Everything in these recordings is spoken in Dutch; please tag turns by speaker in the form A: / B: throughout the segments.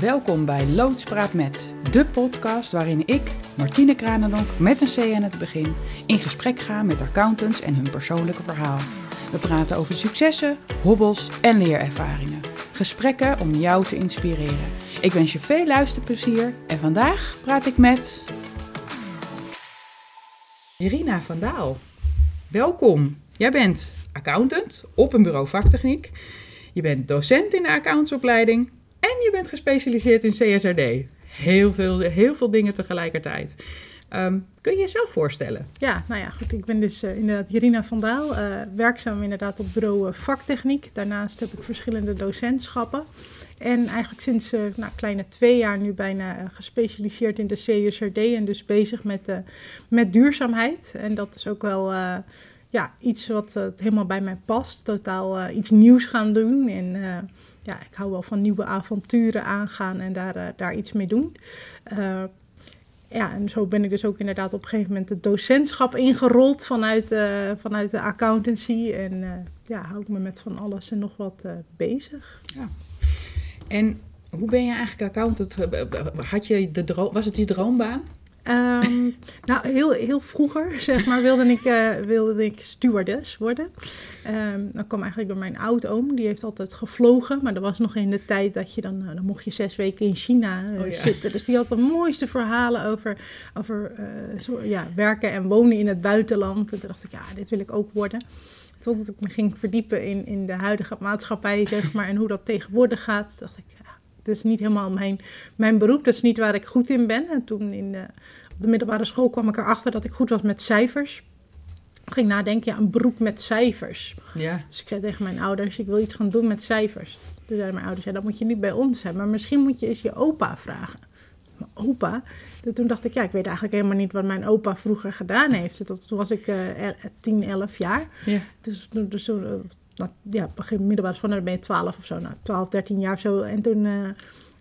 A: Welkom bij Loodspraat met, de podcast waarin ik, Martine Kranendonk, met een C aan het begin, in gesprek ga met accountants en hun persoonlijke verhaal. We praten over successen, hobbels en leerervaringen. Gesprekken om jou te inspireren. Ik wens je veel luisterplezier en vandaag praat ik met... Irina van Daal. Welkom. Jij bent accountant op een bureau vaktechniek. Je bent docent in de accountsopleiding je bent gespecialiseerd in CSRD. Heel veel, heel veel dingen tegelijkertijd. Ehm, kun je jezelf voorstellen?
B: Ja, nou ja, goed. Ik ben dus uh, inderdaad Irina van Daal, uh, werkzaam inderdaad op bureau uh, vaktechniek. Daarnaast heb ik verschillende docentschappen. En eigenlijk sinds nou, kleine twee jaar nu bijna gespecialiseerd in de CSRD en dus bezig met, met duurzaamheid. En dat is ook wel ja, iets wat helemaal bij mij past. Totaal iets nieuws gaan doen en ja, ik hou wel van nieuwe avonturen aangaan en daar, uh, daar iets mee doen. Uh, ja, en zo ben ik dus ook inderdaad op een gegeven moment het docentschap ingerold vanuit, uh, vanuit de accountancy. En ja, hou ik me met van alles en nog wat bezig. Ja.
A: En hoe ben je eigenlijk accountant? Had je de was het je droombaan?
B: Um, nou, heel, heel vroeger, zeg maar, wilde ik, uh, wilde ik stewardess worden. Um, dat kwam eigenlijk door mijn oud-oom. Die heeft altijd gevlogen. Maar dat was nog in de tijd dat je dan... Uh, dan mocht je zes weken in China uh, oh, ja. zitten. Dus die had de mooiste verhalen over, over zo, ja, werken en wonen in het buitenland. En toen dacht ik, ja, dit wil ik ook worden. Totdat ik me ging verdiepen in, in de huidige maatschappij, zeg maar. En hoe dat tegenwoordig gaat. dacht ik, ja, dat is niet helemaal mijn, mijn beroep. Dat is niet waar ik goed in ben. En toen in de, op de middelbare school kwam ik erachter dat ik goed was met cijfers. Ik ging nadenken, ja, een beroep met cijfers. Ja. Dus ik zei tegen mijn ouders, ik wil iets gaan doen met cijfers. Toen zeiden mijn ouders, ja, dat moet je niet bij ons hebben. Maar misschien moet je eens je opa vragen. Mijn opa? Toen dacht ik, ja, ik weet eigenlijk helemaal niet wat mijn opa vroeger gedaan heeft. toen was ik uh, 10, 11 jaar. Ja. Dus, dus toen nou, ja, begin middelbare school, dan ben je 12 of zo, nou, 12, 13 jaar of zo. En toen uh,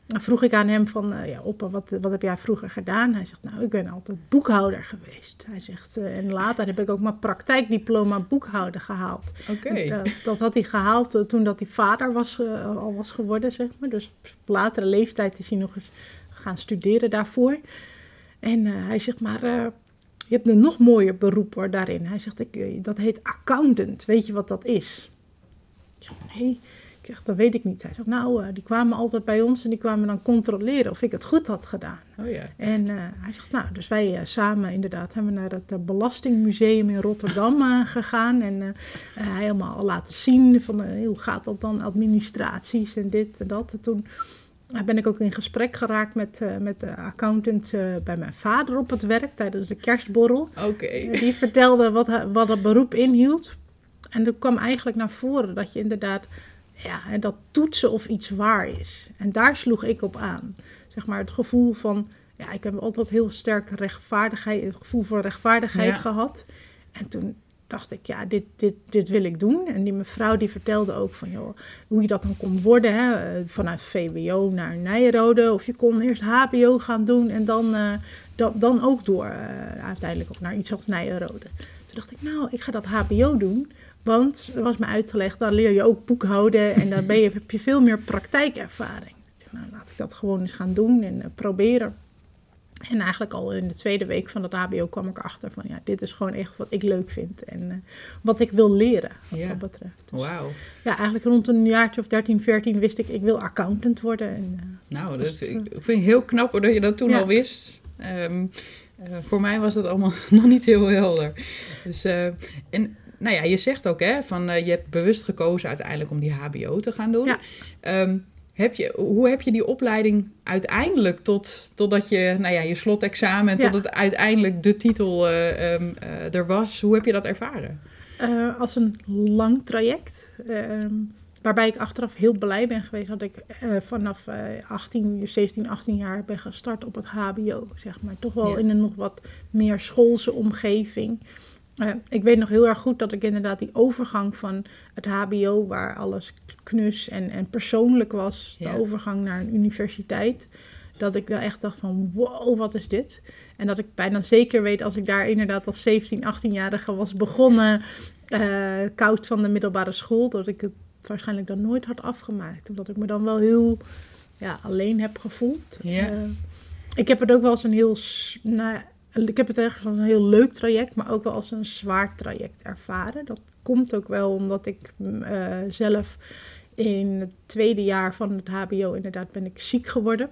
B: vroeg ik aan hem van, uh, ja, opa, wat, wat heb jij vroeger gedaan? Hij zegt, nou, ik ben altijd boekhouder geweest. Hij zegt, uh, en later heb ik ook mijn praktijkdiploma boekhouder gehaald. Oké. Dat, dat, had hij gehaald toen dat hij vader was, al was geworden, zeg maar. Dus op latere leeftijd is hij nog eens gaan studeren daarvoor. En hij zegt, maar je hebt een nog mooier beroep hoor, daarin. Hij zegt, ik, dat heet accountant. Weet je wat dat is? Ik zeg, nee, ik zeg, dat weet ik niet. Hij zegt, nou, uh, die kwamen altijd bij ons en die kwamen dan controleren of ik het goed had gedaan. Oh ja. En uh, hij zegt, nou, dus wij uh, samen inderdaad hebben naar het Belastingmuseum in Rotterdam gegaan. En hij helemaal laten zien van, hoe gaat dat dan, administraties en dit en dat. En toen ben ik ook in gesprek geraakt met, met de accountant bij mijn vader op het werk tijdens de kerstborrel. Oké. die vertelde wat, wat dat beroep inhield. En er kwam eigenlijk naar voren dat je inderdaad, ja, dat toetsen of iets waar is. En daar sloeg ik op aan. Zeg maar het gevoel van, ja, ik heb altijd heel sterk rechtvaardigheid, het gevoel voor rechtvaardigheid gehad. En toen dacht ik, ja, dit, dit, dit wil ik doen. En die mevrouw die vertelde ook van, joh, hoe je dat dan kon worden. Hè? Vanuit VWO naar Nijrode. Of je kon eerst HBO gaan doen en dan, uh, dan, dan ook door uh, uiteindelijk ook naar iets als Nijrode. Toen dacht ik, nou, ik ga dat HBO doen. Want, er was me uitgelegd, dan leer je ook boekhouden en dan ben je, heb je veel meer praktijkervaring. Nou, laat ik dat gewoon eens gaan doen en uh, proberen. En eigenlijk al in de tweede week van het HBO kwam ik achter van ja, dit is gewoon echt wat ik leuk vind en uh, wat ik wil leren wat dat betreft. Dus, Wauw. Ja, eigenlijk rond een jaartje of 13, 14 wist ik, ik wil accountant worden. En, uh,
A: nou, dat dus, ik vind het heel knap dat je dat toen ja. al wist. Um, voor mij was dat allemaal nog niet heel helder. Dus, en nou ja, je zegt ook hè, van uh, je hebt bewust gekozen uiteindelijk om die HBO te gaan doen. Ja. Um, heb je, hoe heb je die opleiding uiteindelijk tot, totdat je, nou ja, je slotexamen en ja. tot het uiteindelijk de titel uh, um, uh, er was, hoe heb je dat ervaren?
B: als een lang traject. Ehm, waarbij ik achteraf heel blij ben geweest dat ik vanaf 18, 17, 18 jaar ben gestart op het HBO. Zeg maar. Toch wel ja. in een nog wat meer schoolse omgeving. Uh, ik weet nog heel erg goed dat ik inderdaad die overgang van het HBO, waar alles knus en, en persoonlijk was, ja. de overgang naar een universiteit, dat ik daar echt dacht van wow, wat is dit? En dat ik bijna zeker weet als ik daar inderdaad als 17, 18-jarige was begonnen, uh, koud van de middelbare school, dat ik het waarschijnlijk dan nooit had afgemaakt. Omdat ik me dan wel heel ja, alleen heb gevoeld.
A: Ja.
B: Eh, ik heb het ook wel als een heel, nou, ik heb het echt als een heel leuk traject, maar ook wel als een zwaar traject ervaren. Dat komt ook wel omdat ik mm, eh, zelf in het tweede jaar van het HBO inderdaad ben ik ziek geworden.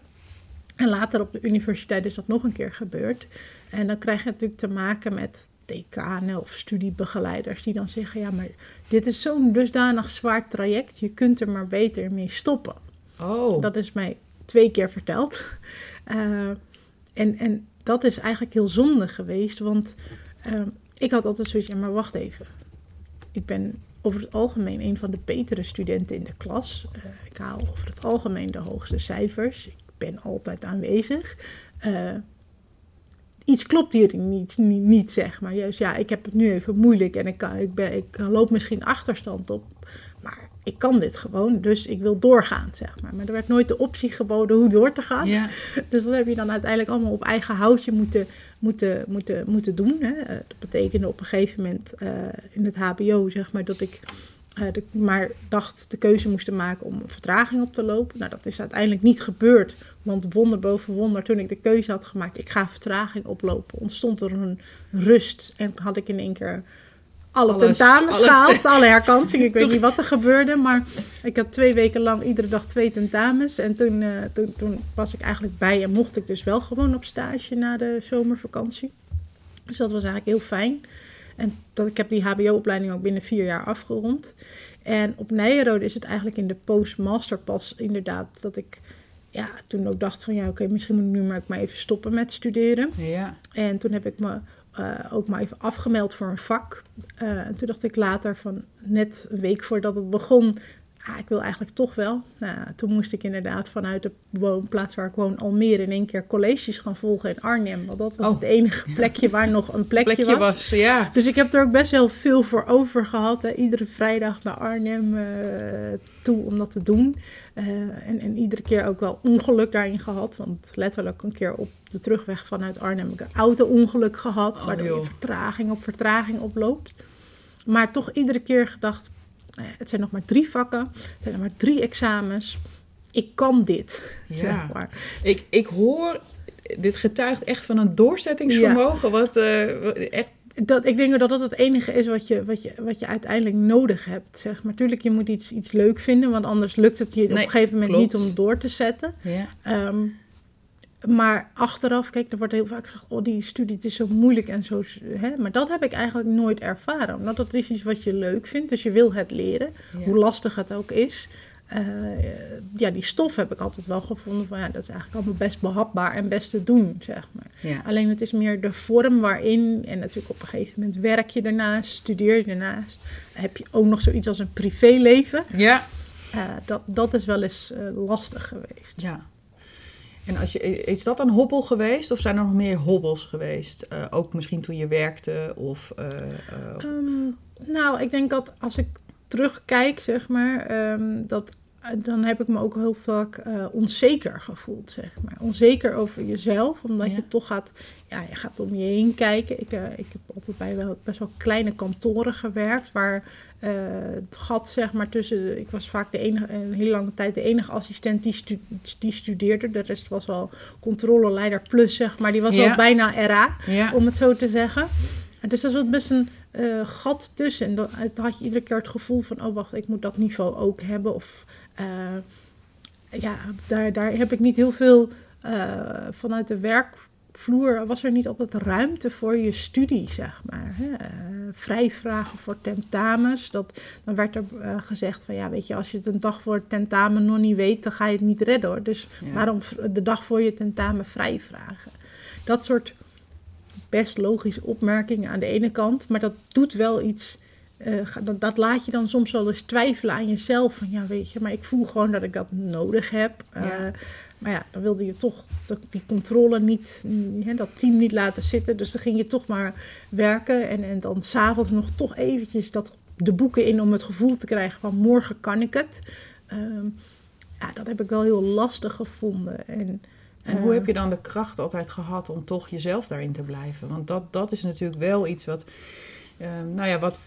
B: En later op de universiteit is dat nog een keer gebeurd. En dan krijg je natuurlijk te maken met decanen of studiebegeleiders die dan zeggen: ja, maar dit is zo'n dusdanig zwaar traject, je kunt er maar beter mee stoppen.
A: Oh,
B: Dat is mij twee keer verteld. Eh, en, en dat is eigenlijk heel zonde geweest, want eh, ik had altijd zoiets, ja, maar wacht even. Ik ben over het algemeen een van de betere studenten in de klas. Eh, ik haal over het algemeen de hoogste cijfers. Ik ben altijd aanwezig. Eh, iets klopt hier niet, niet, niet, zeg maar. Juist, ja, ik heb het nu even moeilijk en ik, ik, ben, ik loop misschien achterstand op. Ik kan dit gewoon, dus ik wil doorgaan, zeg maar. Maar er werd nooit de optie geboden hoe door te gaan.
A: ja.
B: Dus dat heb je dan uiteindelijk allemaal op eigen houtje moeten, moeten, moeten, moeten doen. Hè. Eh, Dat betekende op een gegeven moment eh, in het HBO, zeg maar, dat ik de, maar dacht de keuze moest maken om een vertraging op te lopen. Nou, dat is uiteindelijk niet gebeurd. Want wonder boven wonder, toen ik de keuze had gemaakt, ik ga vertraging oplopen, ontstond er een rust. En had ik in één keer alle
A: Alles-
B: tentamens
A: alles
B: gehaald, alle herkansingen. Ik weet niet wat er gebeurde, maar ik had twee weken lang iedere dag twee tentamens. En toen, eh, toen, toen was ik eigenlijk bij en mocht ik dus wel gewoon op stage na de zomervakantie. Dus dat was eigenlijk heel fijn. En dat, ik heb die HBO-opleiding ook binnen vier jaar afgerond. En op Nijrode is het eigenlijk in de postmaster pas inderdaad dat ik ja, toen ook dacht van ja, oké, misschien moet ik nu maar, ook maar even stoppen met studeren.
A: Ja.
B: En toen heb ik me eh, ook maar even afgemeld voor een vak. Eh, en toen dacht ik later van net een week voordat het begon, ah, ik wil eigenlijk toch wel. Nou, toen moest ik inderdaad vanuit de woonplaats waar ik woon, Almere, in één keer colleges gaan volgen in Arnhem. Want dat was
A: Oh.
B: het enige plekje waar nog een plekje,
A: Plekje
B: was.
A: was, ja.
B: Dus ik heb er ook best wel veel voor over gehad. Hè. Iedere vrijdag naar Arnhem eh, toe om dat te doen. Eh, en, en iedere keer ook wel ongeluk daarin gehad. Want letterlijk een keer op de terugweg vanuit Arnhem heb ik een auto-ongeluk gehad.
A: Oh,
B: waardoor je vertraging op vertraging oploopt. Maar toch iedere keer gedacht, het zijn nog maar drie vakken. Het zijn nog maar drie examens. Ik kan dit,
A: Ja.
B: zeg maar.
A: Ik, ik hoor, dit getuigt echt van een doorzettingsvermogen. Wat eh, echt,
B: dat, ik denk dat dat het enige is wat je, wat je, wat je uiteindelijk nodig hebt. Zeg maar. Tuurlijk, je moet iets, iets leuk vinden, want anders lukt het je op een gegeven moment
A: klopt.
B: niet om door te zetten.
A: ja.
B: Ehm, maar achteraf, kijk, er wordt heel vaak gezegd: oh, die studie het is zo moeilijk en zo. Hè? Maar dat heb ik eigenlijk nooit ervaren. Omdat dat is iets wat je leuk vindt, dus je wil het leren,
A: Ja.
B: hoe lastig het ook is. Eh, ja, die stof heb ik altijd wel gevonden van ja, dat is eigenlijk allemaal best behapbaar en best te doen, zeg maar.
A: Ja.
B: Alleen het is meer de vorm waarin, en natuurlijk op een gegeven moment werk je ernaast, studeer je ernaast. Heb je ook nog zoiets als een privéleven.
A: ja.
B: Eh, dat, dat is wel eens eh, lastig geweest.
A: Ja. En als je, is dat een hobbel geweest of zijn er nog meer hobbels geweest? Eh, ook misschien toen je werkte of... eh, eh,
B: Ehm, nou, ik denk dat als ik terugkijk, zeg maar, ehm, dat, dan heb ik me ook heel vaak eh, onzeker gevoeld, zeg maar. Onzeker over jezelf, omdat
A: Ja.
B: je toch gaat, ja, je gaat om je heen kijken. Ik, eh, ik heb altijd bij wel, best wel kleine kantoren gewerkt, waar eh, het gat, zeg maar, tussen, ik was vaak de enige, een hele lange tijd de enige assistent die, stu- die studeerde. De rest was al controleleider plus, zeg maar, die was
A: Ja.
B: al bijna RA
A: ja.
B: om het zo te zeggen. En dus er zat best een eh, gat tussen. En dan dan had je iedere keer het gevoel van... oh, wacht, ik moet dat niveau ook hebben. Of eh, ja, daar, daar heb ik niet heel veel... eh, vanuit de werkvloer was er niet altijd ruimte voor je studie, zeg maar. Hè? Vrijvragen voor tentamens. Dat, dan werd er gezegd van... ja, weet je, als je het een dag voor het tentamen nog niet weet... dan ga je het niet redden, hoor. Dus
A: Ja.
B: waarom de dag voor je tentamen vrijvragen? Dat soort best logische opmerkingen aan de ene kant, maar dat doet wel iets. eh, dat, dat laat je dan soms wel eens twijfelen aan jezelf. Van ja, weet je, maar ik voel gewoon dat ik dat nodig heb. Eh. Maar ja, dan wilde je toch die controle niet, hè, dat team niet laten zitten. Dus dan ging je toch maar werken. En, en dan s'avonds nog toch eventjes dat, de boeken in om het gevoel te krijgen van morgen kan ik het. Ehm, ja, dat heb ik wel heel lastig gevonden. En,
A: En hoe heb je dan de kracht altijd gehad om toch jezelf daarin te blijven? Want dat, dat is natuurlijk wel iets wat, eh, nou ja, wat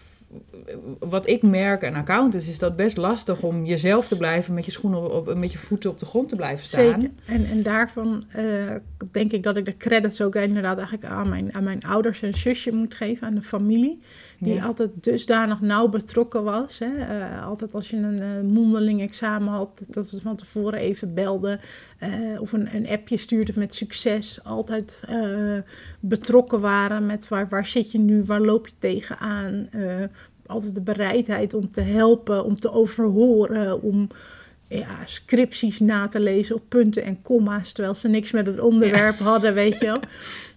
A: wat ik merk aan accountants is dat best lastig om jezelf te blijven met je schoenen op, met je voeten op de grond te blijven staan.
B: Zeker. En, en daarvan uh, denk ik dat ik de credits ook inderdaad eigenlijk aan mijn, aan mijn ouders en zusje moet geven, aan de familie. Die ja. altijd dusdanig nauw betrokken was. Hè. Uh, altijd als je een uh, mondeling examen had, dat we van tevoren even belden. of een, een appje stuurde met succes. Altijd betrokken waren met waar, waar zit je nu, waar loop je tegenaan altijd de bereidheid om te helpen, om te overhoren, om ja, scripties na te lezen op punten en komma's, terwijl ze niks met het onderwerp hadden, weet je wel.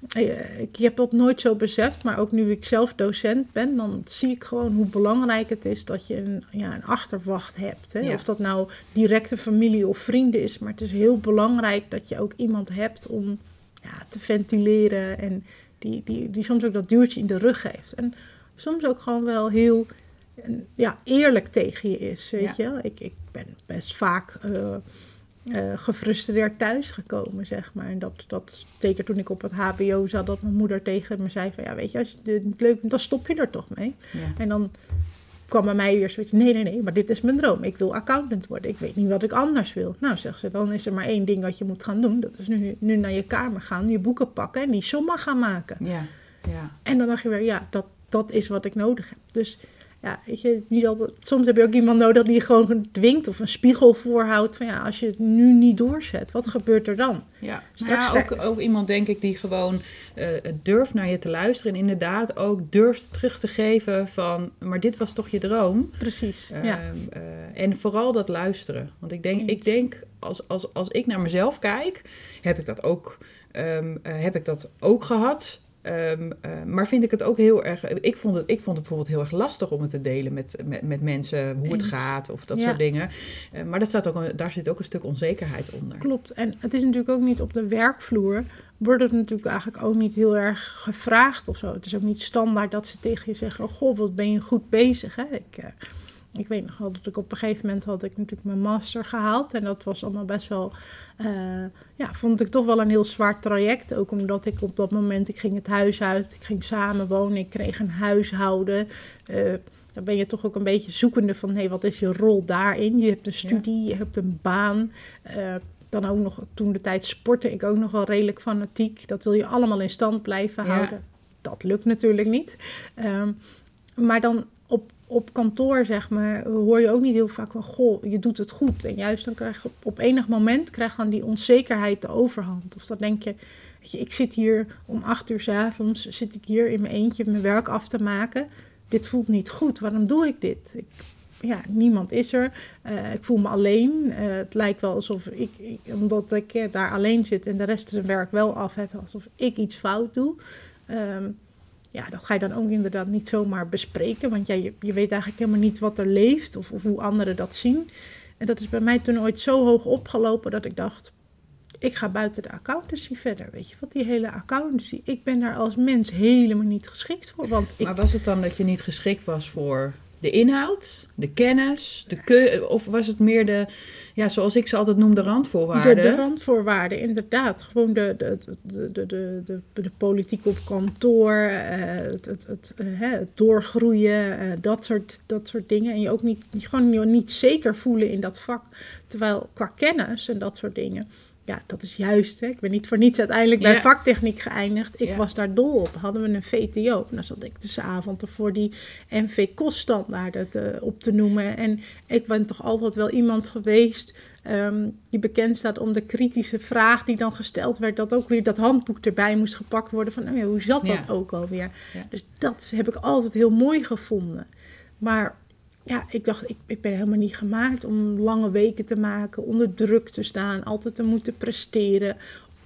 B: Eh, ik heb dat nooit zo beseft, maar ook nu ik zelf docent ben, dan zie ik gewoon hoe belangrijk het is dat je een, ja, een achterwacht hebt. Hè? Of dat nou directe familie of vrienden is, maar het is heel belangrijk dat je ook iemand hebt om ja, te ventileren en die, die, die soms ook dat duwtje in de rug geeft. En soms ook gewoon wel heel ja, eerlijk tegen je is. Weet je? Ik, ik ben best vaak uh, uh, gefrustreerd thuisgekomen, zeg maar. En dat, dat, zeker toen ik op het HBO zat, dat mijn moeder tegen me zei van... ja, weet je, als je het niet leuk vindt, dan stop je er toch mee. En dan kwam bij mij weer zoiets, nee, nee, nee, maar dit is mijn droom. Ik wil accountant worden. Ik weet niet wat ik anders wil. Nou, zegt ze, dan is er maar één ding wat je moet gaan doen. Dat is nu, nu naar je kamer gaan, je boeken pakken en die sommen gaan maken.
A: Ja, ja.
B: En dan dacht je weer, ja, dat, dat is wat ik nodig heb. Dus ja, weet je, niet altijd, soms heb je ook iemand nodig die je gewoon dwingt of een spiegel voorhoudt. Van ja, als je het nu niet doorzet, wat gebeurt er dan?
A: Ja, Straks ja, ook, ook iemand denk ik die gewoon uh, durft naar je te luisteren. En inderdaad ook durft terug te geven van, maar dit was toch je droom?
B: Precies,
A: uh, ja. Uh, en vooral dat luisteren. Want ik denk, ik denk als, als, als ik naar mezelf kijk, heb ik dat ook, um, heb ik dat ook gehad. Um, uh, maar vind ik het ook heel erg. Ik vond het, ik vond het bijvoorbeeld heel erg lastig om het te delen met, met, met mensen, hoe het gaat of dat ja. soort dingen. Uh, maar dat staat ook, daar zit ook een stuk onzekerheid onder.
B: Klopt. En het is natuurlijk ook niet op de werkvloer. Wordt het natuurlijk eigenlijk ook niet heel erg gevraagd of zo. Het is ook niet standaard dat ze tegen je zeggen: Goh, wat ben je goed bezig. Hè? Ik, uh, ik weet nog wel dat ik op een gegeven moment had ik natuurlijk mijn master gehaald. En dat was allemaal best wel, uh, ja, vond ik toch wel een heel zwaar traject. Ook omdat ik op dat moment, ik ging het huis uit, ik ging samenwonen, ik kreeg een huishouden. Uh, dan ben je toch ook een beetje zoekende van, hé, hey, wat is je rol daarin? Je hebt een studie, ja. je hebt een baan. Uh, dan ook nog, toen de tijd sportte ik ook nog wel redelijk fanatiek. Dat wil je allemaal in stand blijven houden. Dat lukt natuurlijk niet. Um, maar dan op kantoor, zeg maar, hoor je ook niet heel vaak van, goh, je doet het goed. En juist dan krijg je op, enig moment krijg dan die onzekerheid de overhand. Of dan denk je, weet je, ik zit hier om acht uur s avonds, zit ik hier in mijn eentje mijn werk af te maken. Dit voelt niet goed. Waarom doe ik dit? Ja, niemand is er. Uh, ik voel me alleen. Uh, het lijkt wel alsof ik, omdat ik uh, daar alleen zit en de rest zijn werk wel af heeft, alsof ik iets fout doe. Um, ja, dat ga je dan ook inderdaad niet zomaar bespreken. Want ja, je, weet eigenlijk helemaal niet wat er leeft of, of hoe anderen dat zien. En dat is bij mij toen ooit zo hoog opgelopen dat ik dacht, ik ga buiten de accountancy verder. Weet je wat, die hele accountancy, ik ben daar als mens helemaal niet geschikt voor. Want ik...
A: Maar was het dan dat je niet geschikt was voor de inhoud, de kennis, de of was het meer de, ja, zoals ik ze altijd noem, de randvoorwaarden?
B: De, de randvoorwaarden, inderdaad. Gewoon de, de, de, de, de, politiek op kantoor, uh, het, het, het, het, doorgroeien, uh, dat, soort, dat soort dingen. En je ook niet, gewoon niet zeker voelen in dat vak. Terwijl qua kennis en dat soort dingen ja, dat is juist. Hè. Ik ben niet voor niets uiteindelijk bij ja. vaktechniek geëindigd. Ik ja. was daar dol op. Hadden we een VTO. Dan zat ik dus avond ervoor die NV-koststandaarden op te noemen. En ik ben toch altijd wel iemand geweest um, die bekend staat om de kritische vraag die dan gesteld werd. Dat ook weer dat handboek erbij moest gepakt worden. Van nou ja, hoe zat dat ook alweer? Dus dat heb ik altijd heel mooi gevonden. Maar ja, ik dacht, ik, ik ben helemaal niet gemaakt om lange weken te maken, onder druk te staan, altijd te moeten presteren.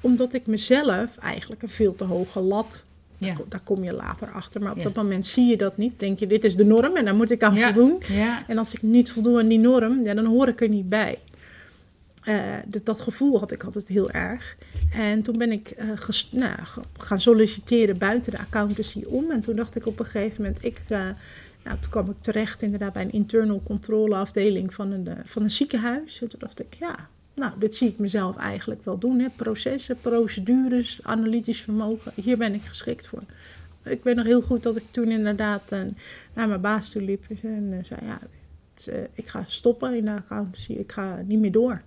B: Omdat ik mezelf eigenlijk een veel te hoge lat ja. Daar kom je later achter. Maar op ja. dat moment zie je dat niet. Denk je, dit is de norm en daar moet ik aan ja. voldoen. En als ik niet voldoe aan die norm, ja, dan hoor ik er niet bij. Uh, dat, dat, gevoel had ik altijd heel erg. En toen ben ik uh, ges, nou, gaan solliciteren buiten de accountancy om. En toen dacht ik op een gegeven moment, ik... Uh, nou, toen kwam ik terecht inderdaad bij een internal controle afdeling van een, van een ziekenhuis. En toen dacht ik, ja, nou, dit zie ik mezelf eigenlijk wel doen. Hè. Processen, procedures, analytisch vermogen, hier ben ik geschikt voor. ik weet nog heel goed dat ik toen inderdaad uh, naar mijn baas toe liep en uh, zei, ja, ik ga stoppen in de accountancy, ik ga niet meer door.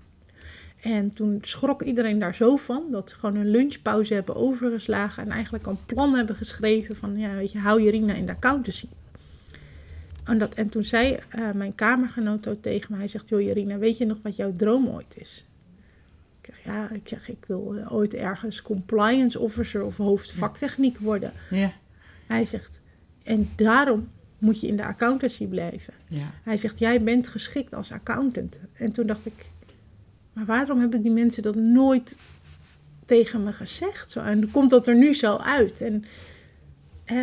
B: En toen schrok iedereen daar zo van dat ze gewoon een lunchpauze hebben overgeslagen en eigenlijk een plan hebben geschreven van, ja, weet je, hou Jerina in de accountancy. En, dat, en toen zei uh, mijn kamergenoot ook tegen me, hij zegt, joh Jerina, weet je nog wat jouw droom ooit is? Ik zeg, ja, ik zeg, ik wil uh, ooit ergens compliance officer of hoofd vaktechniek worden.
A: Ja.
B: Hij zegt, en daarom moet je in de accountancy blijven.
A: Ja.
B: Hij zegt, jij bent geschikt als accountant. En toen dacht ik, maar waarom hebben die mensen dat nooit tegen me gezegd? Zo, en komt dat er nu zo uit? En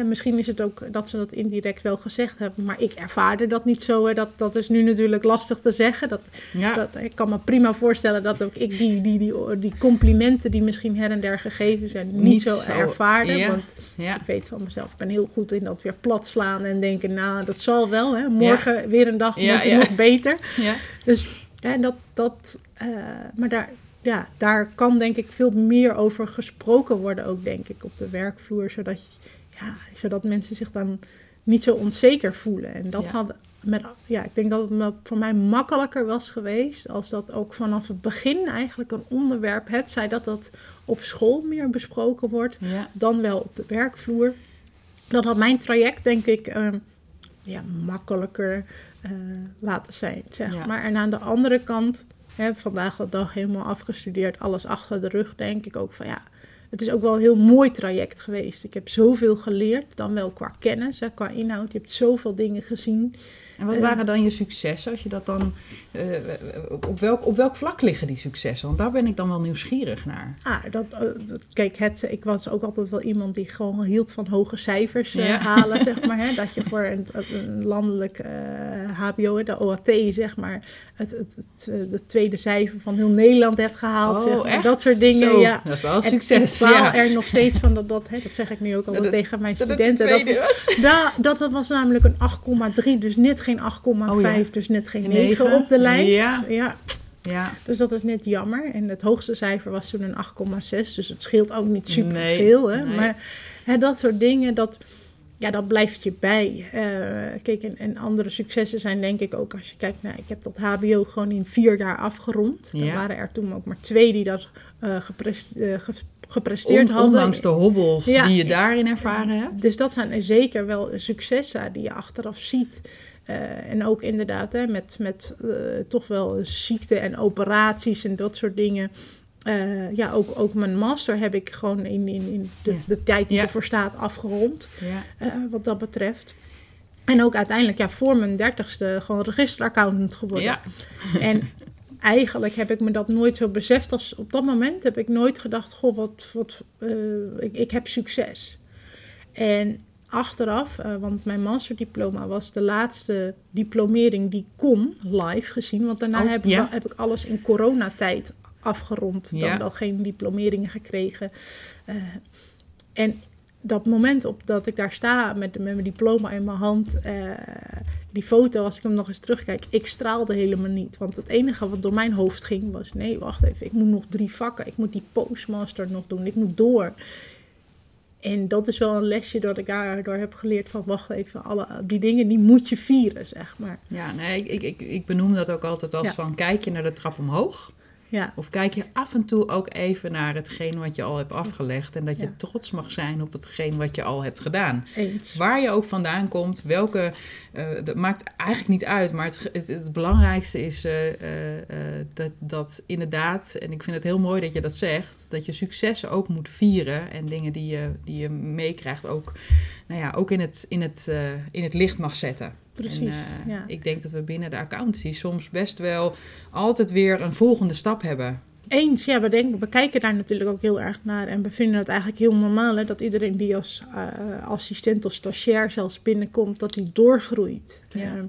B: misschien is het ook dat ze dat indirect wel gezegd hebben, maar ik ervaarde dat niet zo. Hè. Dat, dat is nu natuurlijk lastig te zeggen. Dat,
A: Ja.
B: dat, ik kan me prima voorstellen dat ook ik die, die, die, die complimenten die misschien her en der gegeven zijn, niet,
A: Niet
B: zo, ervaarde.
A: ja.
B: Want
A: Ja.
B: ik weet van mezelf, ik ben heel goed in dat weer plat slaan en denken, nou, dat zal wel. Hè. Morgen weer een dag wordt het nog beter.
A: Ja.
B: Dus dat, dat eh, maar daar, ja, daar kan denk ik veel meer over gesproken worden, ook denk ik op de werkvloer, zodat, je- ja, zodat mensen zich dan niet zo onzeker voelen. En dat
A: Ja.
B: had met, ja, ik denk dat het voor mij makkelijker was geweest als dat ook vanaf het begin eigenlijk een onderwerp, het zij dat dat op school meer besproken wordt,
A: Ja.
B: dan wel op de werkvloer. Dat had mijn traject, denk ik, ehm, ja, makkelijker eh, laten zijn. Zeg
A: Ja.
B: maar. En aan de andere kant, hè, vandaag de dag helemaal afgestudeerd, alles achter de rug, denk ik ook van ja. Het is ook wel een heel mooi traject geweest. Ik heb zoveel geleerd, dan wel qua kennis, hè, qua inhoud. Je hebt zoveel dingen gezien.
A: En wat
B: Eh.
A: waren dan je successen? Als je dat dan, eh, op, welk, op welk vlak liggen die successen? Want daar ben ik dan wel nieuwsgierig naar.
B: Ah, dat, eh, dat- kijk, het, ik was ook altijd wel iemand die gewoon hield van hoge cijfers eh, halen, zeg maar. Hè? Dat je voor een, een landelijk eh, HBO, de OAT, zeg maar, het, het, het, eh, de tweede cijfer van heel Nederland heeft gehaald. zeg maar.
A: Oh, echt?
B: Dat soort dingen,
A: Zo,
B: ja.
A: Dat is wel een
B: En
A: succes.
B: Ik
A: ja.
B: er nog steeds van dat, dat, hè, dat zeg ik nu ook
A: Dat-
B: tegen mijn studenten. Dat, dat, dat was namelijk een 8,3, dus net geen 8,5,
A: Oh ja.
B: dus net geen
A: Negen.
B: 9 op de lijst.
A: Ja.
B: ja.
A: Ja.
B: Dus dat is net jammer. En het hoogste cijfer was toen een 8,6. Dus het scheelt ook niet super
A: Nee,
B: veel. Hè?
A: nee.
B: Maar hè, dat soort dingen, dat, ja, dat blijft je bij. Eh, kijk, en, en andere successen zijn denk ik ook als je kijkt naar... Ik heb dat hbo gewoon in vier jaar afgerond. Er waren er toen ook maar twee die dat ge- gepresteerd
A: On-
B: hadden.
A: ondanks de hobbels
B: Ja.
A: die je daarin ervaren hebt.
B: Dus dat zijn zeker wel successen die je achteraf ziet. Eh, en ook inderdaad hè, met, met eh, toch wel ziekte en operaties en dat soort dingen. Eh, ja, ook, ook mijn master heb ik gewoon in, in, in de,
A: Ja.
B: de tijd die
A: Ja.
B: ervoor staat afgerond.
A: Ja.
B: wat dat betreft. En ook uiteindelijk ja, voor mijn dertigste gewoon registeraccountant geworden.
A: Ja.
B: En eigenlijk heb ik me dat nooit zo beseft als op dat moment heb ik nooit gedacht, goh, wat, wat, eh, ik, ik heb succes. En achteraf, eh, want mijn masterdiploma was de laatste diplomering die ik kon, live gezien. Want daarna
A: Oh,
B: heb, ik
A: ja.
B: heb ik alles in coronatijd afgerond. Dan
A: Ja.
B: wel geen diplomeringen gekregen. Eh, en dat moment op dat ik daar sta met, met mijn diploma in mijn hand, die foto, als ik hem nog eens terugkijk, ik straalde helemaal niet. Want het enige wat door mijn hoofd ging was, nee, wacht even, ik moet nog drie vakken, ik moet die postmaster nog doen, ik moet door. En dat is wel een lesje dat ik daardoor heb geleerd van, wacht even, alle, die dingen die moet je vieren, zeg maar.
A: Ja, nee, ik, ik, ik benoem dat ook altijd als
B: Ja.
A: van kijk je naar de trap omhoog.
B: Ja,
A: Of kijk je af en toe ook even naar hetgeen wat je al hebt afgelegd. En dat je
B: Ja.
A: trots mag zijn op hetgeen wat je al hebt gedaan.
B: eens.
A: Waar je ook vandaan komt, welke, eh, dat maakt eigenlijk niet uit. Maar het, het, het belangrijkste is eh, eh, dat, dat inderdaad, en ik vind het heel mooi dat je dat zegt, dat je successen ook moet vieren. En dingen die je, die je meekrijgt ook, nou ja, ook in, het, in, het, in het licht mag zetten.
B: Precies,
A: En, eh,
B: ja.
A: Ik denk dat we binnen de accountancy soms best wel altijd weer een volgende stap hebben.
B: Eens, ja, we, denken, we kijken daar natuurlijk ook heel erg naar. En we vinden het eigenlijk heel normaal hè, dat iedereen die als eh, assistent of stagiair zelfs binnenkomt, dat die doorgroeit.
A: Ja.
B: Eh,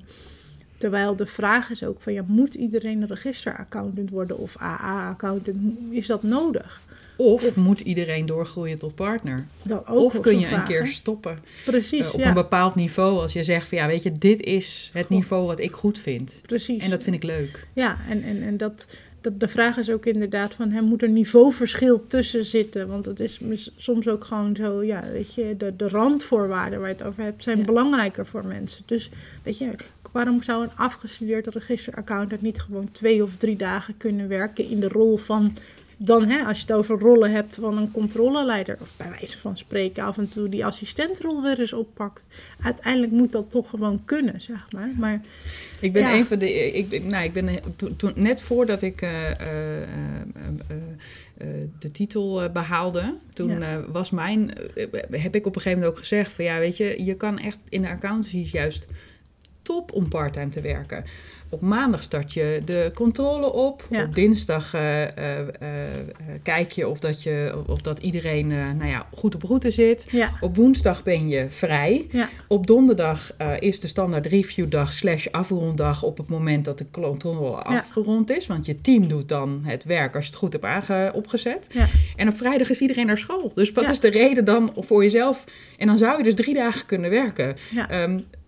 B: terwijl de vraag is ook van, ja, moet iedereen een registeraccountant worden of AA-accountant? Is dat nodig?
A: Of,
B: Of-
A: moet iedereen doorgroeien tot partner?
B: Dat
A: of kun je een keer
B: hè?
A: stoppen
B: Precies,
A: eh, op
B: ja.
A: een bepaald niveau. Als je zegt van ja, weet je, dit is het
B: Goh.
A: niveau wat ik goed vind.
B: Precies.
A: En dat vind ik leuk.
B: Ja, en, en, en dat, de, de vraag is ook inderdaad van, hè, moet er niveauverschil tussen zitten? Want het is soms ook gewoon zo, ja, weet je, de, de randvoorwaarden waar je het over hebt, zijn
A: Ja.
B: belangrijker voor mensen. Dus, weet je, waarom zou een afgestudeerd registeraccountant niet gewoon twee of drie dagen kunnen werken in de rol van dan, hè, als je het over rollen hebt van een controleleider, of bij wijze van spreken af en toe die assistentrol weer eens oppakt. Uiteindelijk moet dat toch gewoon kunnen, zeg maar. Maar
A: Ik ben
B: Ja.
A: een van de. Ik, nou, ik ben toen, toen- net voordat ik eh, eh, eh, eh, eh, de titel eh, behaalde, toen
B: Ja.
A: eh, was mijn. eh, heb ik op een gegeven moment ook gezegd: van ja, weet je, je kan echt in de accountancy juist top om parttime te werken. Op maandag start je de controle op.
B: Ja.
A: Op dinsdag eh, eh, eh, kijk je of dat, je, of dat iedereen nou ja, goed op route zit.
B: ja,
A: Op woensdag ben je vrij.
B: ja,
A: Op donderdag is de standaard reviewdag slash afronddag op het moment dat de controle afgerond is. Want je team doet dan het werk als je het goed hebt aange- opgezet. En op vrijdag is iedereen naar school. Dus wat is de reden dan voor jezelf? En dan zou je dus drie dagen kunnen werken.
B: ja.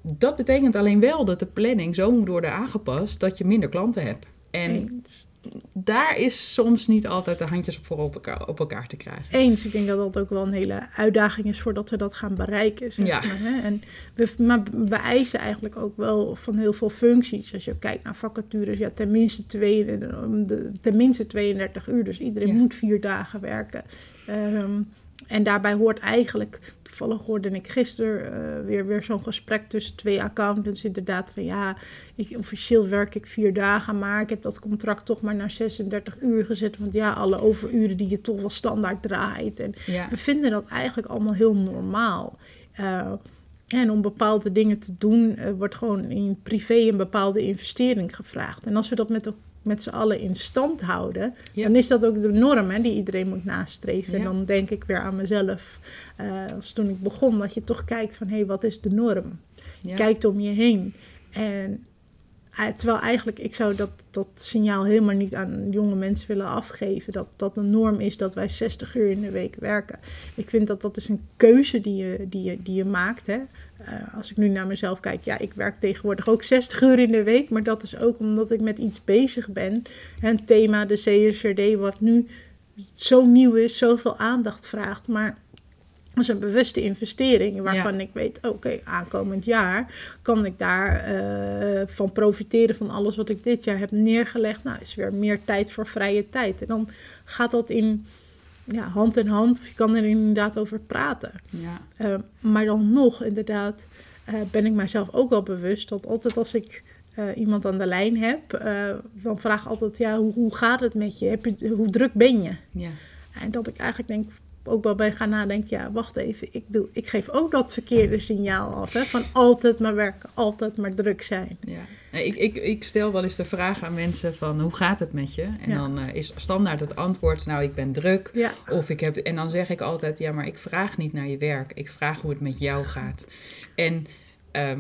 A: Dat betekent alleen wel dat de planning zo moet worden aangepast dat je minder klanten hebt. En
B: Eens.
A: daar is soms niet altijd de handjes op voor op elkaar, op elkaar te krijgen.
B: Eens, ik denk dat dat ook wel een hele uitdaging is voordat we dat gaan bereiken. Zeg
A: Ja.
B: maar, hè? En we, maar we eisen eigenlijk ook wel van heel veel functies. Als je kijkt naar vacatures, ja, tenminste, twee, tenminste 32 uur. Dus iedereen
A: Ja.
B: moet vier dagen werken. Ehm, en daarbij hoort eigenlijk, toevallig hoorde ik gisteren eh, weer, weer zo'n gesprek tussen twee accountants. Inderdaad, van ja, ik, officieel werk ik vier dagen, maar ik heb dat contract toch maar naar 36 uur gezet. Want ja, alle overuren die je toch wel standaard draait. En
A: Ja,
B: we vinden dat eigenlijk allemaal heel normaal. Eh, en om bepaalde dingen te doen, eh, wordt gewoon in privé een bepaalde investering gevraagd. En als we dat met, de- met z'n allen in stand houden,
A: Ja.
B: dan is dat ook de norm hè, die iedereen moet nastreven. En dan denk ik weer aan mezelf, eh, als toen ik begon, dat je toch kijkt van hé, hey, wat is de norm?
A: ja.
B: kijkt om je heen. En eh, terwijl eigenlijk, ik zou dat, dat signaal helemaal niet aan jonge mensen willen afgeven. Dat dat de norm is dat wij 60 uur in de week werken. Ik vind dat dat is een keuze die je, die je, die je maakt. Hè. Eh, als ik nu naar mezelf kijk, ja, ik werk tegenwoordig ook 60 uur in de week. Maar dat is ook omdat ik met iets bezig ben. Een thema, de CSRD, wat nu zo nieuw is, zoveel aandacht vraagt. Maar dat is een bewuste investering waarvan ik weet, oké, aankomend jaar kan ik daar eh, van profiteren van alles wat ik dit jaar heb neergelegd. Nou, is weer meer tijd voor vrije tijd. En dan gaat dat in ja, hand in hand, of je kan er inderdaad over praten.
A: ja.
B: Eh, maar dan nog, inderdaad, eh, ben ik mijzelf ook wel bewust dat altijd als ik eh, iemand aan de lijn heb, dan vraag ik altijd, ja, hoe, hoe gaat het met je? Heb je? Hoe druk ben je?
A: ja.
B: En dat ik eigenlijk denk, ook wel bij gaan nadenken, ja, wacht even, ik, doe, ik geef ook dat verkeerde signaal af, hè, van altijd maar werken, altijd maar druk zijn.
A: Ja. Ik, ik, ik stel wel eens de vraag aan mensen van hoe gaat het met je? En
B: Ja.
A: dan eh, is standaard het antwoord, nou ik ben druk.
B: Ja,
A: Of ik heb, en dan zeg ik altijd, ja maar ik vraag niet naar je werk. Ik vraag hoe het met jou gaat. En ehm,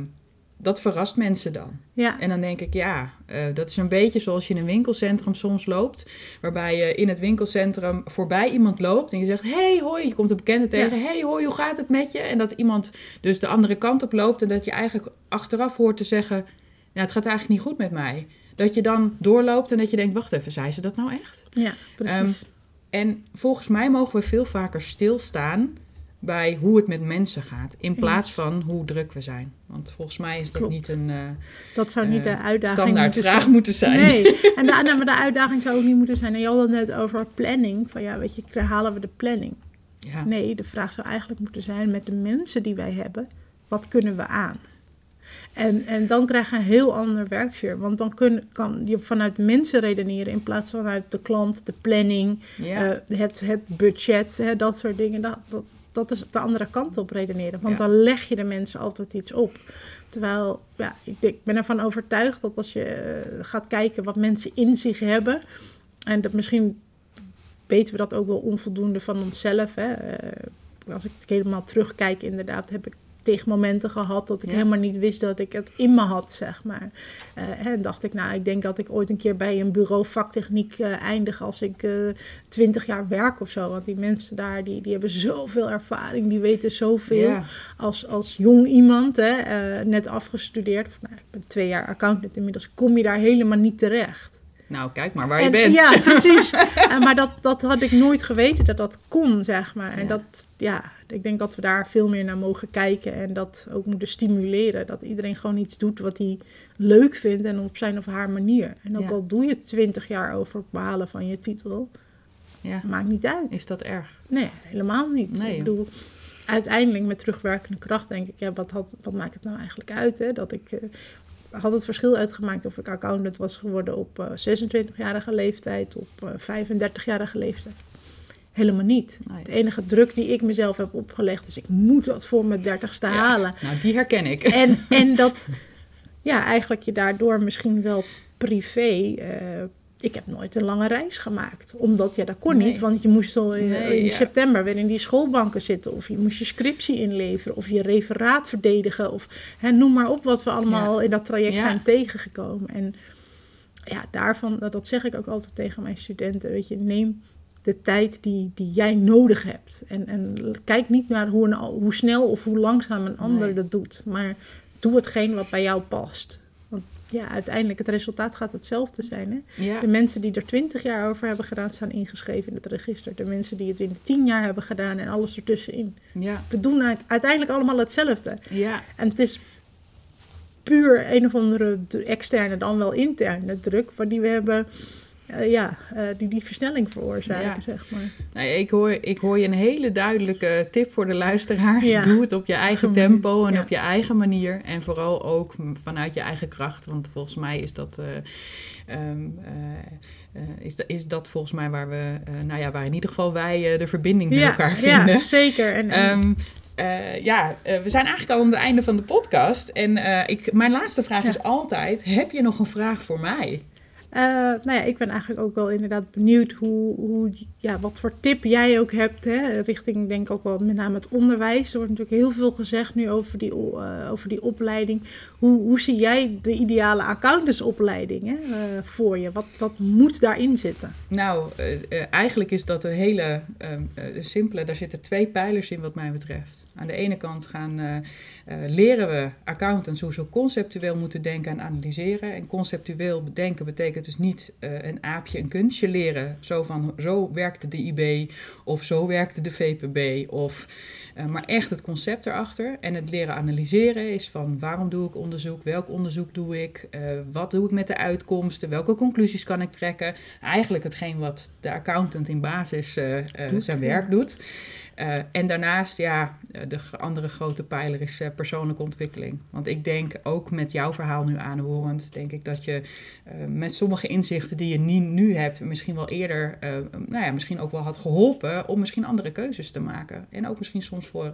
A: dat verrast mensen dan.
B: ja,
A: En dan denk ik, ja, eh, dat is een beetje zoals je in een winkelcentrum soms loopt. Waarbij je in het winkelcentrum voorbij iemand loopt en je zegt, hey hoi, je komt een bekende tegen. hey hoi, hoe gaat het met je? En dat iemand dus de andere kant op loopt en dat je eigenlijk achteraf hoort te zeggen, ja, het gaat eigenlijk niet goed met mij. Dat je dan doorloopt en dat je denkt, wacht even, zei ze dat nou echt?
B: ja, precies.
A: En volgens mij mogen we veel vaker stilstaan bij hoe het met mensen gaat. In plaats van hoe druk we zijn. Want volgens mij is dat
B: Klopt.
A: niet een eh,
B: dat zou niet
A: eh,
B: de uitdaging
A: standaard
B: moeten
A: vraag
B: zijn.
A: moeten zijn.
B: Nee, en de, maar de uitdaging zou ook niet moeten zijn. En je had het net over planning. Van ja, weet je, halen we de planning?
A: Ja.
B: Nee, de vraag zou eigenlijk moeten zijn met de mensen die wij hebben, wat kunnen we aan? En, en dan krijg je een heel ander werksfeer. Want dan kun, kan je vanuit mensen redeneren in plaats van vanuit de klant, de planning,
A: Ja.
B: eh, het, het budget, hè, dat soort dingen. Dat, dat, dat is de andere kant op redeneren. Want
A: Ja.
B: dan leg je de mensen altijd iets op. Terwijl, ja, ik, ik ben ervan overtuigd dat als je eh, gaat kijken wat mensen in zich hebben. En dat misschien weten we dat ook wel onvoldoende van onszelf. Hè. Eh, als ik helemaal terugkijk, inderdaad, heb ik tegen momenten gehad dat ik
A: Ja.
B: helemaal niet wist dat ik het in me had, zeg maar. Eh, en dacht ik, nou, ik denk dat ik ooit een keer bij een bureau vaktechniek eh, eindig als ik twintig jaar werk of zo. Want die mensen daar, die, die hebben zoveel ervaring, die weten zoveel
A: Ja.
B: als, als jong iemand, hè, eh, net afgestudeerd. Of, nou, ik ben twee jaar accountant inmiddels, kom je daar helemaal niet terecht.
A: Nou, kijk maar waar
B: En-
A: je bent.
B: Ja, precies. Maar dat, dat had ik nooit geweten dat dat kon, zeg maar. En
A: Ja.
B: dat, ja, ik denk dat we daar veel meer naar mogen kijken en dat ook moeten stimuleren. Dat iedereen gewoon iets doet wat hij leuk vindt en op zijn of haar manier. En ook
A: Ja.
B: al doe je twintig jaar over het behalen van je titel,
A: Ja.
B: maakt niet uit.
A: Is dat erg?
B: Nee, helemaal niet.
A: Nee,
B: ik bedoel, uiteindelijk met terugwerkende kracht denk ik, ja, wat, had, wat maakt het nou eigenlijk uit? Hè? Dat ik eh, had het verschil uitgemaakt of ik accountant was geworden op eh 26-jarige leeftijd, op eh 35-jarige leeftijd. Helemaal niet.
A: Nee.
B: De enige druk die ik mezelf heb opgelegd is, ik moet dat voor mijn dertigste
A: Ja.
B: halen.
A: Nou, die herken ik.
B: En, en dat, ja, eigenlijk je daardoor misschien wel privé. eh, ik heb nooit een lange reis gemaakt. Omdat, ja, dat kon
A: Nee.
B: niet. Want je moest al in,
A: Nee,
B: in
A: ja.
B: september weer in die schoolbanken zitten. Of je moest je scriptie inleveren. Of je referaat verdedigen. Of hè, noem maar op wat we allemaal in dat traject zijn tegengekomen. En ja, daarvan, dat zeg ik ook altijd tegen mijn studenten. Weet je, neem de tijd die, die jij nodig hebt. En, en kijk niet naar hoe, een, hoe snel of hoe langzaam een ander
A: Nee.
B: dat doet. Maar doe hetgeen wat bij jou past. Want ja, uiteindelijk het resultaat gaat hetzelfde zijn. Hè?
A: Ja.
B: De mensen die er twintig jaar over hebben gedaan, staan ingeschreven in het register. De mensen die het in tien jaar hebben gedaan en alles ertussenin.
A: Ja.
B: We doen uit- uiteindelijk allemaal hetzelfde.
A: Ja.
B: En het is puur een of andere externe, dan wel interne druk, waar die we hebben, eh, ja, eh, die die versnelling veroorzaken,
A: Ja.
B: zeg maar.
A: Nee, ik, hoor, ik hoor je een hele duidelijke tip voor de luisteraars.
B: Ja.
A: Doe het op je eigen tempo en
B: ja.
A: op je eigen manier. En vooral ook vanuit je eigen kracht. Want volgens mij is dat, eh, ehm, eh, eh, is, da- is dat volgens mij waar we, nou ja, waar in ieder geval wij de verbinding met elkaar vinden.
B: ja, zeker. En, en-
A: Ehm, eh, ja, we zijn eigenlijk al aan het einde van de podcast. En ik, mijn laatste vraag
B: Ja.
A: is altijd: heb je nog een vraag voor mij?
B: Eh, nou ja, ik ben eigenlijk ook wel inderdaad benieuwd hoe, hoe, ja, wat voor tip jij ook hebt, hè, richting denk ik ook wel met name het onderwijs. Er wordt natuurlijk heel veel gezegd nu over die, eh, over die opleiding. Hoe, hoe zie jij de ideale accountantsopleiding hè, eh, voor je? Wat, wat moet daarin zitten?
A: Nou, eh, eigenlijk is dat een hele ehm, eh, simpele. Daar zitten twee pijlers in, wat mij betreft. Aan de ene kant gaan, leren we accountants hoe ze conceptueel moeten denken en analyseren. En conceptueel bedenken betekent dus niet een aapje een kunstje leren. Zo van zo werkte de IB of zo werkte de VPB. Of, eh, maar echt het concept erachter. En het leren analyseren is van waarom doe ik onderzoek? Welk onderzoek doe ik? Eh, wat doe ik met de uitkomsten? Welke conclusies kan ik trekken? Eigenlijk hetgeen wat de accountant in basis eh, zijn werk doet. Eh, en daarnaast, ja, eh, de andere grote pijler is eh, persoonlijke ontwikkeling. Want ik denk ook met jouw verhaal nu aanhorend, denk ik dat je met sommige inzichten die je nie- nu hebt, misschien wel eerder, nou ja, misschien ook wel had geholpen om misschien andere keuzes te maken. En ook misschien soms voor,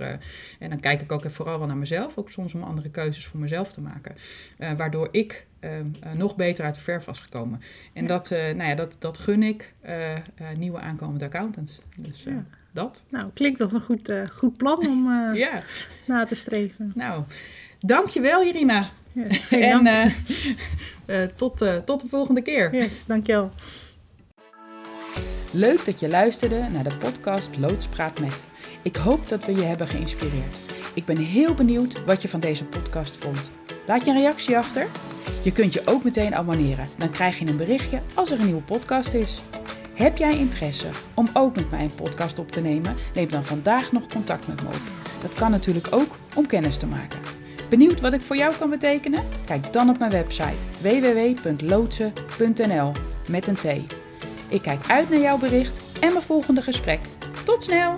A: en dan kijk ik ook vooral wel naar mezelf, ook soms om andere keuzes voor mezelf te maken. Waardoor ik nog beter uit de verf was gekomen. En
B: Ja.
A: dat, nou ja, dat, dat gun ik nieuwe aankomende accountants. Dus
B: Ja.
A: Dat.
B: Nou, klinkt als een goed, eh, goed plan om eh,
A: Ja,
B: na te streven.
A: nou, dankjewel Irina.
B: Yes,
A: en
B: dank.
A: eh, tot, tot de volgende keer.
B: yes, dankjewel.
A: Leuk dat je luisterde naar de podcast Loods Praat Met. Ik hoop dat we je hebben geïnspireerd. Ik ben heel benieuwd wat je van deze podcast vond. Laat je een reactie achter. Je kunt je ook meteen abonneren. Dan krijg je een berichtje als er een nieuwe podcast is. Heb jij interesse om ook met mij een podcast op te nemen? Neem dan vandaag nog contact met me op. Dat kan natuurlijk ook om kennis te maken. Benieuwd wat ik voor jou kan betekenen? Kijk dan op mijn website www.loodsen.nl met een T. Ik kijk uit naar jouw bericht en mijn volgende gesprek. Tot snel!